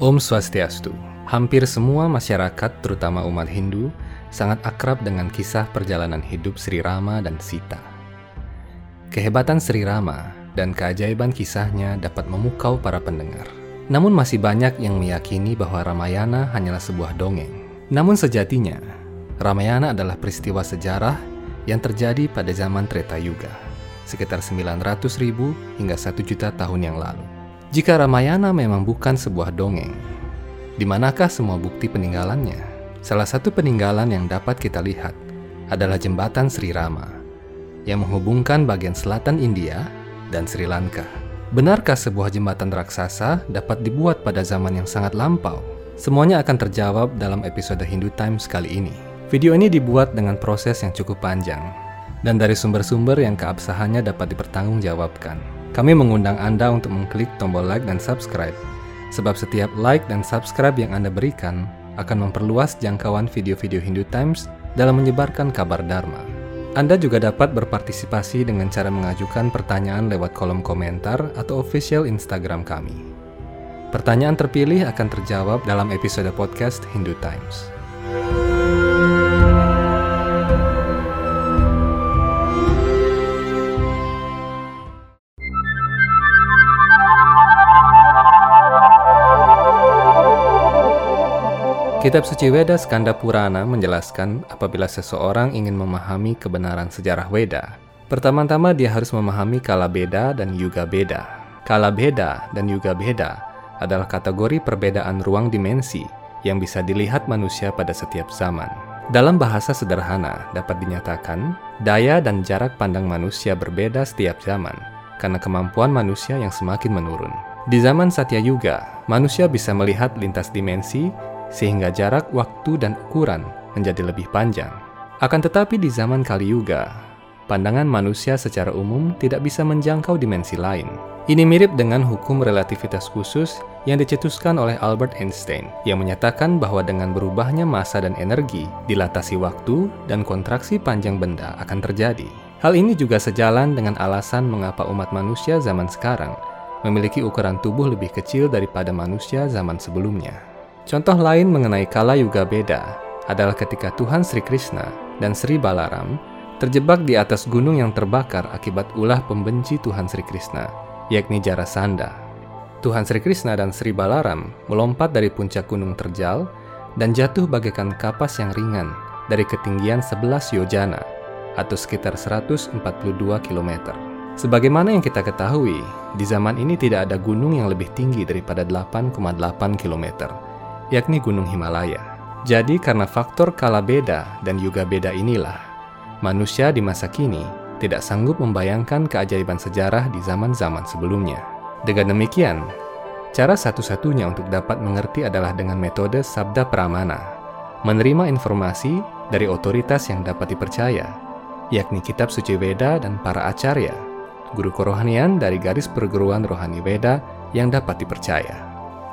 Om Swastiastu. Hampir semua masyarakat, terutama umat Hindu, sangat akrab dengan kisah perjalanan hidup Sri Rama dan Sita. Kehebatan Sri Rama dan keajaiban kisahnya dapat memukau para pendengar. Namun masih banyak yang meyakini bahwa Ramayana hanyalah sebuah dongeng. Namun sejatinya, Ramayana adalah peristiwa sejarah yang terjadi pada zaman Treta Yuga, sekitar 900 ribu hingga 1 juta tahun yang lalu. Jika Ramayana memang bukan sebuah dongeng, di manakah semua bukti peninggalannya? Salah satu peninggalan yang dapat kita lihat adalah jembatan Sri Rama yang menghubungkan bagian selatan India dan Sri Lanka. Benarkah sebuah jembatan raksasa dapat dibuat pada zaman yang sangat lampau? Semuanya akan terjawab dalam episode Hindu Times kali ini. Video ini dibuat dengan proses yang cukup panjang dan dari sumber-sumber yang keabsahannya dapat dipertanggungjawabkan. Kami mengundang Anda untuk mengklik tombol like dan subscribe, sebab setiap like dan subscribe yang Anda berikan akan memperluas jangkauan video-video Hindu Times dalam menyebarkan kabar Dharma. Anda juga dapat berpartisipasi dengan cara mengajukan pertanyaan lewat kolom komentar atau official Instagram kami. Pertanyaan terpilih akan terjawab dalam episode podcast Hindu Times. Kitab suci Weda Skanda Purana menjelaskan apabila seseorang ingin memahami kebenaran sejarah Weda, pertama-tama dia harus memahami kala beda dan yuga beda. Kala beda dan yuga beda adalah kategori perbedaan ruang dimensi yang bisa dilihat manusia pada setiap zaman. Dalam bahasa sederhana dapat dinyatakan, daya dan jarak pandang manusia berbeda setiap zaman karena kemampuan manusia yang semakin menurun. Di zaman Satya Yuga, manusia bisa melihat lintas dimensi sehingga jarak waktu dan ukuran menjadi lebih panjang. Akan tetapi di zaman Kali Yuga, pandangan manusia secara umum tidak bisa menjangkau dimensi lain. Ini mirip dengan hukum relativitas khusus yang dicetuskan oleh Albert Einstein yang menyatakan bahwa dengan berubahnya massa dan energi, dilatasi waktu dan kontraksi panjang benda akan terjadi. Hal ini juga sejalan dengan alasan mengapa umat manusia zaman sekarang memiliki ukuran tubuh lebih kecil daripada manusia zaman sebelumnya. Contoh lain mengenai kala yuga beda adalah ketika Tuhan Sri Krishna dan Sri Balaram terjebak di atas gunung yang terbakar akibat ulah pembenci Tuhan Sri Krishna, yakni Jarasanda. Tuhan Sri Krishna dan Sri Balaram melompat dari puncak gunung terjal dan jatuh bagaikan kapas yang ringan dari ketinggian 11 yojana atau sekitar 142 km. Sebagaimana yang kita ketahui, di zaman ini tidak ada gunung yang lebih tinggi daripada 8,8 km yakni Gunung Himalaya. Jadi karena faktor kala beda dan juga beda inilah, manusia di masa kini tidak sanggup membayangkan keajaiban sejarah di zaman-zaman sebelumnya. Dengan demikian, cara satu-satunya untuk dapat mengerti adalah dengan metode sabda pramana, menerima informasi dari otoritas yang dapat dipercaya, yakni kitab suci Weda dan para acarya, guru kerohanian dari garis perguruan rohani Weda yang dapat dipercaya.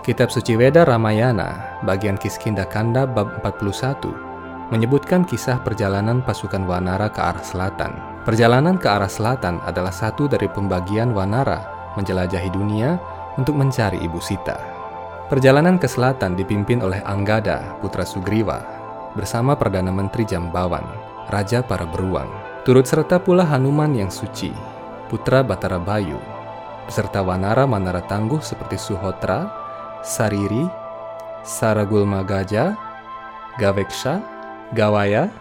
Kitab Suci Weda Ramayana, bagian Kiskinda Kanda bab 41, menyebutkan kisah perjalanan pasukan Wanara ke arah selatan. Perjalanan ke arah selatan adalah satu dari pembagian Wanara menjelajahi dunia untuk mencari Ibu Sita. Perjalanan ke selatan dipimpin oleh Anggada, putra Sugriwa, bersama Perdana Menteri Jambawan, Raja para Beruang. Turut serta pula Hanuman yang suci, putra Batara Bayu, beserta Wanara-Manara tangguh seperti Suhotra, Sariri, Saragulma Gaja, Gaveksha, Gawaya,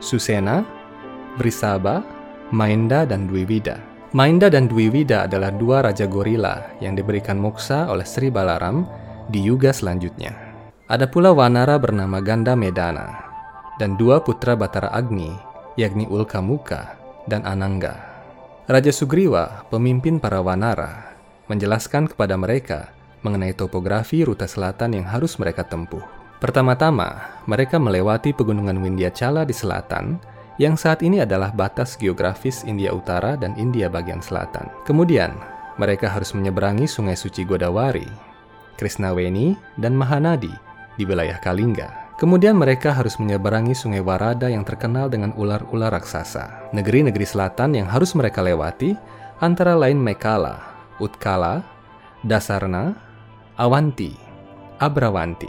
Susena, Brisaba, Mainda, dan Dwiwida. Mainda dan Dwiwida adalah dua raja gorila yang diberikan moksa oleh Sri Balaram di yuga selanjutnya. Ada pula Wanara bernama Ganda Medana dan dua putra Batara Agni yakni Ulkamuka dan Anangga. Raja Sugriwa, pemimpin para Wanara, menjelaskan kepada mereka mengenai topografi rute selatan yang harus mereka tempuh. Pertama-tama, mereka melewati pegunungan Windyachala di selatan, yang saat ini adalah batas geografis India Utara dan India bagian selatan. Kemudian, mereka harus menyeberangi sungai suci Godawari, Krisnaweni, dan Mahanadi di wilayah Kalingga. Kemudian mereka harus menyeberangi sungai Warada yang terkenal dengan ular-ular raksasa. Negeri-negeri selatan yang harus mereka lewati antara lain Mekala, Utkala, Dasarna, Awanti, Abrawanti,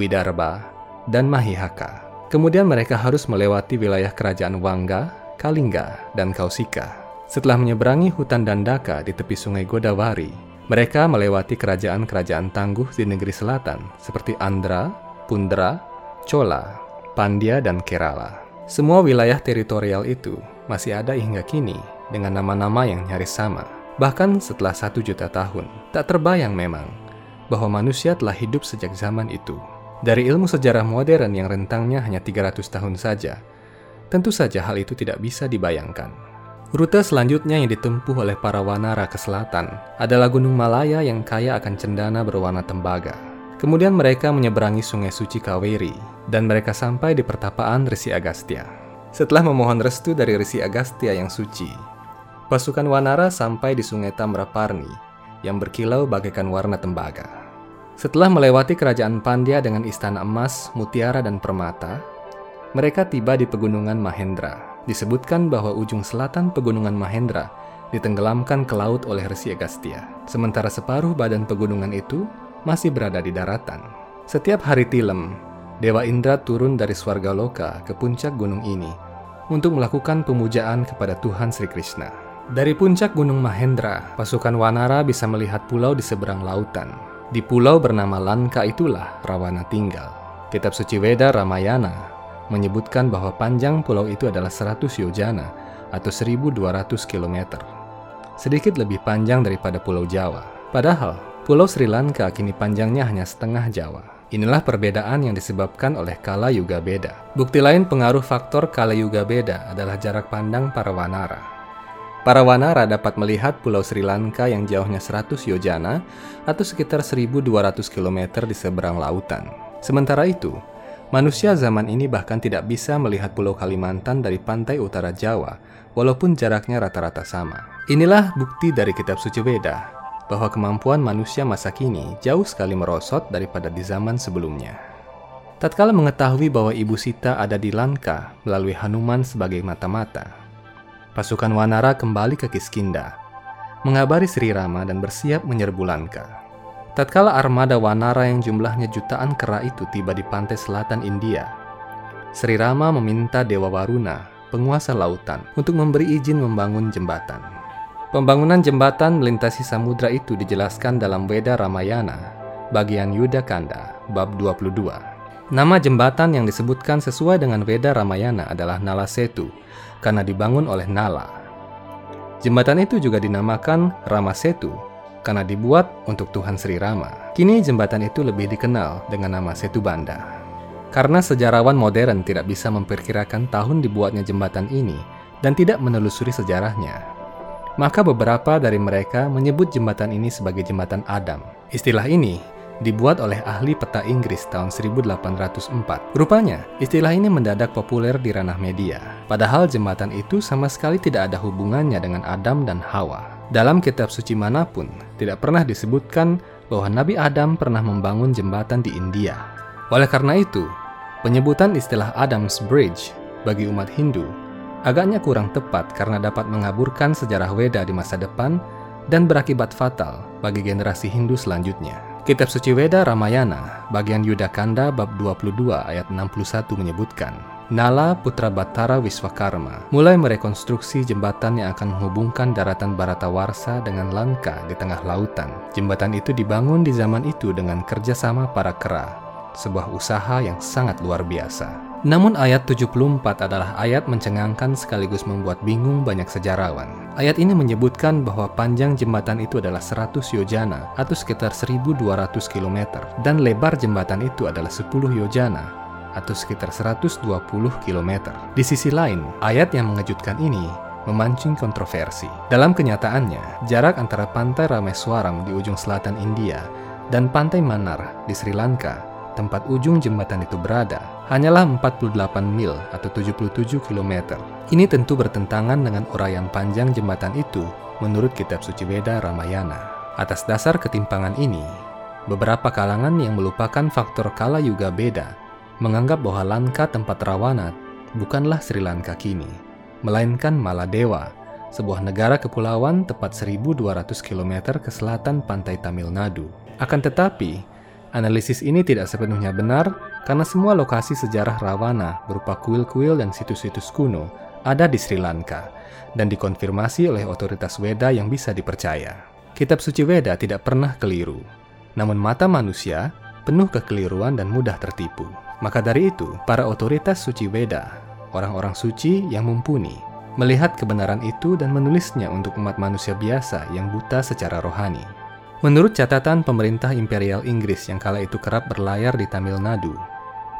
Widarba, dan Mahihaka. Kemudian mereka harus melewati wilayah kerajaan Wangga, Kalingga, dan Kausika. Setelah menyeberangi hutan Dandaka di tepi sungai Godavari, mereka melewati kerajaan-kerajaan tangguh di negeri selatan seperti Andhra, Pundra, Chola, Pandya, dan Kerala. Semua wilayah teritorial itu masih ada hingga kini dengan nama-nama yang nyaris sama. Bahkan setelah satu juta tahun, tak terbayang memang bahwa manusia telah hidup sejak zaman itu. Dari ilmu sejarah modern yang rentangnya hanya 300 tahun saja, tentu saja hal itu tidak bisa dibayangkan. Rute selanjutnya yang ditempuh oleh para wanara ke selatan adalah Gunung Malaya yang kaya akan cendana berwarna tembaga. Kemudian mereka menyeberangi sungai suci Kaweri, dan mereka sampai di pertapaan Risi Agastya. Setelah memohon restu dari Risi Agastya yang suci, pasukan Wanara sampai di sungai Tamraparni yang berkilau bagaikan warna tembaga. Setelah melewati kerajaan Pandya dengan istana emas, mutiara, dan permata, mereka tiba di pegunungan Mahendra. Disebutkan bahwa ujung selatan pegunungan Mahendra ditenggelamkan ke laut oleh Resi Agastya, sementara separuh badan pegunungan itu masih berada di daratan. Setiap hari tilem, Dewa Indra turun dari loka ke puncak gunung ini untuk melakukan pemujaan kepada Tuhan Sri Krishna. Dari puncak Gunung Mahendra, pasukan Wanara bisa melihat pulau di seberang lautan, di pulau bernama Lanka itulah Rawana tinggal. Kitab suci Weda Ramayana menyebutkan bahwa panjang pulau itu adalah 100 yojana atau 1200 km. Sedikit lebih panjang daripada pulau Jawa. Padahal, pulau Sri Lanka kini panjangnya hanya setengah Jawa. Inilah perbedaan yang disebabkan oleh kala yuga beda. Bukti lain pengaruh faktor kala yuga beda adalah jarak pandang para wanara. Para wanara dapat melihat pulau Sri Lanka yang jauhnya 100 yojana atau sekitar 1200 km di seberang lautan. Sementara itu, manusia zaman ini bahkan tidak bisa melihat pulau Kalimantan dari pantai utara Jawa, walaupun jaraknya rata-rata sama. Inilah bukti dari kitab suci Weda bahwa kemampuan manusia masa kini jauh sekali merosot daripada di zaman sebelumnya. Tatkala mengetahui bahwa Ibu Sita ada di Lanka melalui Hanuman sebagai mata-mata, pasukan Wanara kembali ke Kiskinda, mengabari Sri Rama dan bersiap menyerbu Lanka. Tatkala armada Wanara yang jumlahnya jutaan kera itu tiba di pantai selatan India, Sri Rama meminta Dewa Waruna, penguasa lautan, untuk memberi izin membangun jembatan. Pembangunan jembatan melintasi samudra itu dijelaskan dalam Weda Ramayana, bagian Yuda Kanda, bab 22. Nama jembatan yang disebutkan sesuai dengan Weda Ramayana adalah Nala Setu, karena dibangun oleh Nala. Jembatan itu juga dinamakan Rama Setu karena dibuat untuk Tuhan Sri Rama. Kini jembatan itu lebih dikenal dengan nama Setu Banda. Karena sejarawan modern tidak bisa memperkirakan tahun dibuatnya jembatan ini dan tidak menelusuri sejarahnya, maka beberapa dari mereka menyebut jembatan ini sebagai jembatan Adam. Istilah ini dibuat oleh ahli peta Inggris tahun 1804. Rupanya, istilah ini mendadak populer di ranah media. Padahal jembatan itu sama sekali tidak ada hubungannya dengan Adam dan Hawa. Dalam kitab suci mana pun, tidak pernah disebutkan bahwa Nabi Adam pernah membangun jembatan di India. Oleh karena itu, penyebutan istilah Adam's Bridge bagi umat Hindu agaknya kurang tepat karena dapat mengaburkan sejarah Weda di masa depan dan berakibat fatal bagi generasi Hindu selanjutnya. Kitab Suci Weda Ramayana, bagian Yudakanda bab 22 ayat 61 menyebutkan, Nala putra Batara Wiswakarma mulai merekonstruksi jembatan yang akan menghubungkan daratan Baratawarsa dengan Lanka di tengah lautan. Jembatan itu dibangun di zaman itu dengan kerjasama para kera, sebuah usaha yang sangat luar biasa. Namun ayat 74 adalah ayat mencengangkan sekaligus membuat bingung banyak sejarawan. Ayat ini menyebutkan bahwa panjang jembatan itu adalah 100 yojana atau sekitar 1200 km dan lebar jembatan itu adalah 10 yojana atau sekitar 120 km. Di sisi lain, ayat yang mengejutkan ini memancing kontroversi. Dalam kenyataannya, jarak antara pantai Rameswaram di ujung selatan India dan pantai Manar di Sri Lanka tempat ujung jembatan itu berada hanyalah 48 mil atau 77 km. Ini tentu bertentangan dengan uraian panjang jembatan itu menurut kitab suci Weda Ramayana. Atas dasar ketimpangan ini, beberapa kalangan yang melupakan faktor kala juga beda menganggap bahwa Lanka tempat Rawana bukanlah Sri Lanka kini, melainkan Maladewa, sebuah negara kepulauan tepat 1200 km ke selatan pantai Tamil Nadu. Akan tetapi, Analisis ini tidak sepenuhnya benar karena semua lokasi sejarah Rawana berupa kuil-kuil dan situs-situs kuno ada di Sri Lanka dan dikonfirmasi oleh otoritas Weda yang bisa dipercaya. Kitab suci Weda tidak pernah keliru, namun mata manusia penuh kekeliruan dan mudah tertipu. Maka dari itu, para otoritas suci Weda, orang-orang suci yang mumpuni, melihat kebenaran itu dan menulisnya untuk umat manusia biasa yang buta secara rohani. Menurut catatan pemerintah Imperial Inggris yang kala itu kerap berlayar di Tamil Nadu,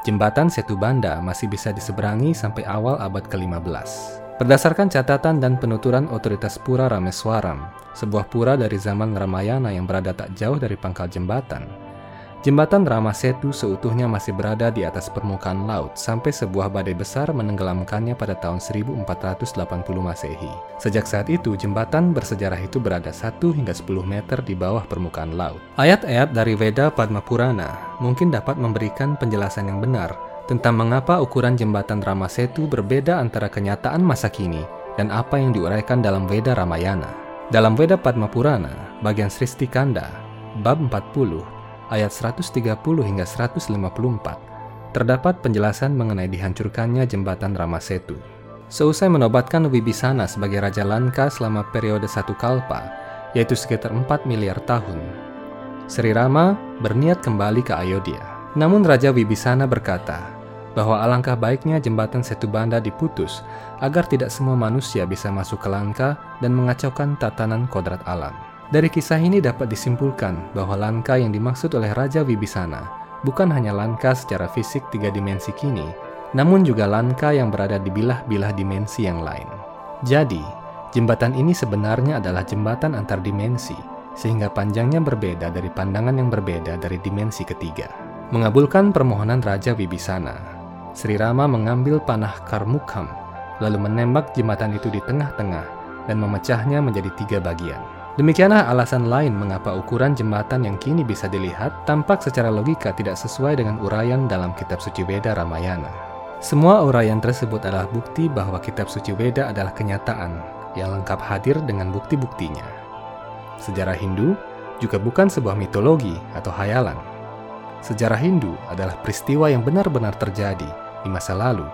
jembatan Setu Banda masih bisa diseberangi sampai awal abad ke-15. Berdasarkan catatan dan penuturan otoritas Pura Rameswaram, sebuah pura dari zaman Ramayana yang berada tak jauh dari pangkal jembatan, Jembatan Rama Setu seutuhnya masih berada di atas permukaan laut sampai sebuah badai besar menenggelamkannya pada tahun 1480 Masehi. Sejak saat itu, jembatan bersejarah itu berada 1 hingga 10 meter di bawah permukaan laut. Ayat-ayat dari Veda Padma Purana mungkin dapat memberikan penjelasan yang benar tentang mengapa ukuran jembatan Rama Setu berbeda antara kenyataan masa kini dan apa yang diuraikan dalam Veda Ramayana. Dalam Veda Padma Purana, bagian Sristi Kanda, bab 40, ayat 130 hingga 154, terdapat penjelasan mengenai dihancurkannya jembatan Ramasetu. Seusai menobatkan Wibisana sebagai Raja Lanka selama periode satu kalpa, yaitu sekitar 4 miliar tahun, Sri Rama berniat kembali ke Ayodhya. Namun Raja Wibisana berkata bahwa alangkah baiknya jembatan Setu Banda diputus agar tidak semua manusia bisa masuk ke Lanka dan mengacaukan tatanan kodrat alam. Dari kisah ini dapat disimpulkan bahwa Lanka yang dimaksud oleh Raja Wibisana bukan hanya Lanka secara fisik tiga dimensi kini, namun juga Lanka yang berada di bilah-bilah dimensi yang lain. Jadi, jembatan ini sebenarnya adalah jembatan antar dimensi, sehingga panjangnya berbeda dari pandangan yang berbeda dari dimensi ketiga. Mengabulkan permohonan Raja Wibisana, Sri Rama mengambil panah Karmukham, lalu menembak jembatan itu di tengah-tengah dan memecahnya menjadi tiga bagian. Demikianlah alasan lain mengapa ukuran jembatan yang kini bisa dilihat tampak secara logika tidak sesuai dengan uraian dalam kitab suci Weda Ramayana. Semua uraian tersebut adalah bukti bahwa kitab suci Weda adalah kenyataan yang lengkap hadir dengan bukti-buktinya. Sejarah Hindu juga bukan sebuah mitologi atau hayalan. Sejarah Hindu adalah peristiwa yang benar-benar terjadi di masa lalu.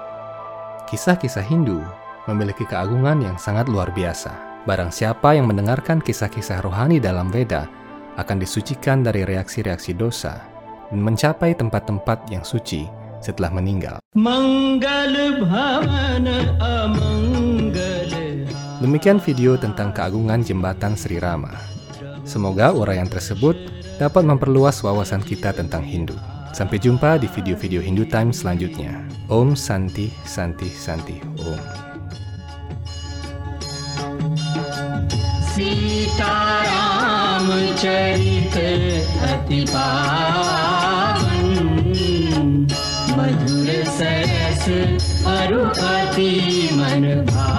Kisah-kisah Hindu memiliki keagungan yang sangat luar biasa. Barang siapa yang mendengarkan kisah-kisah rohani dalam Veda akan disucikan dari reaksi-reaksi dosa dan mencapai tempat-tempat yang suci setelah meninggal. Demikian video tentang keagungan jembatan Sri Rama. Semoga uraian tersebut dapat memperluas wawasan kita tentang Hindu. Sampai jumpa di video-video Hindu Time selanjutnya. Om Santi Santi Santi Om. सीतारामचरित अतिप मधुर सस अरुपति मन भा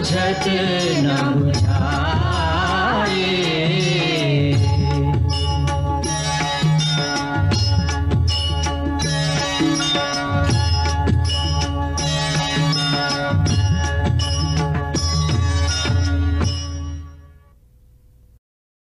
बुझत न बुझाए।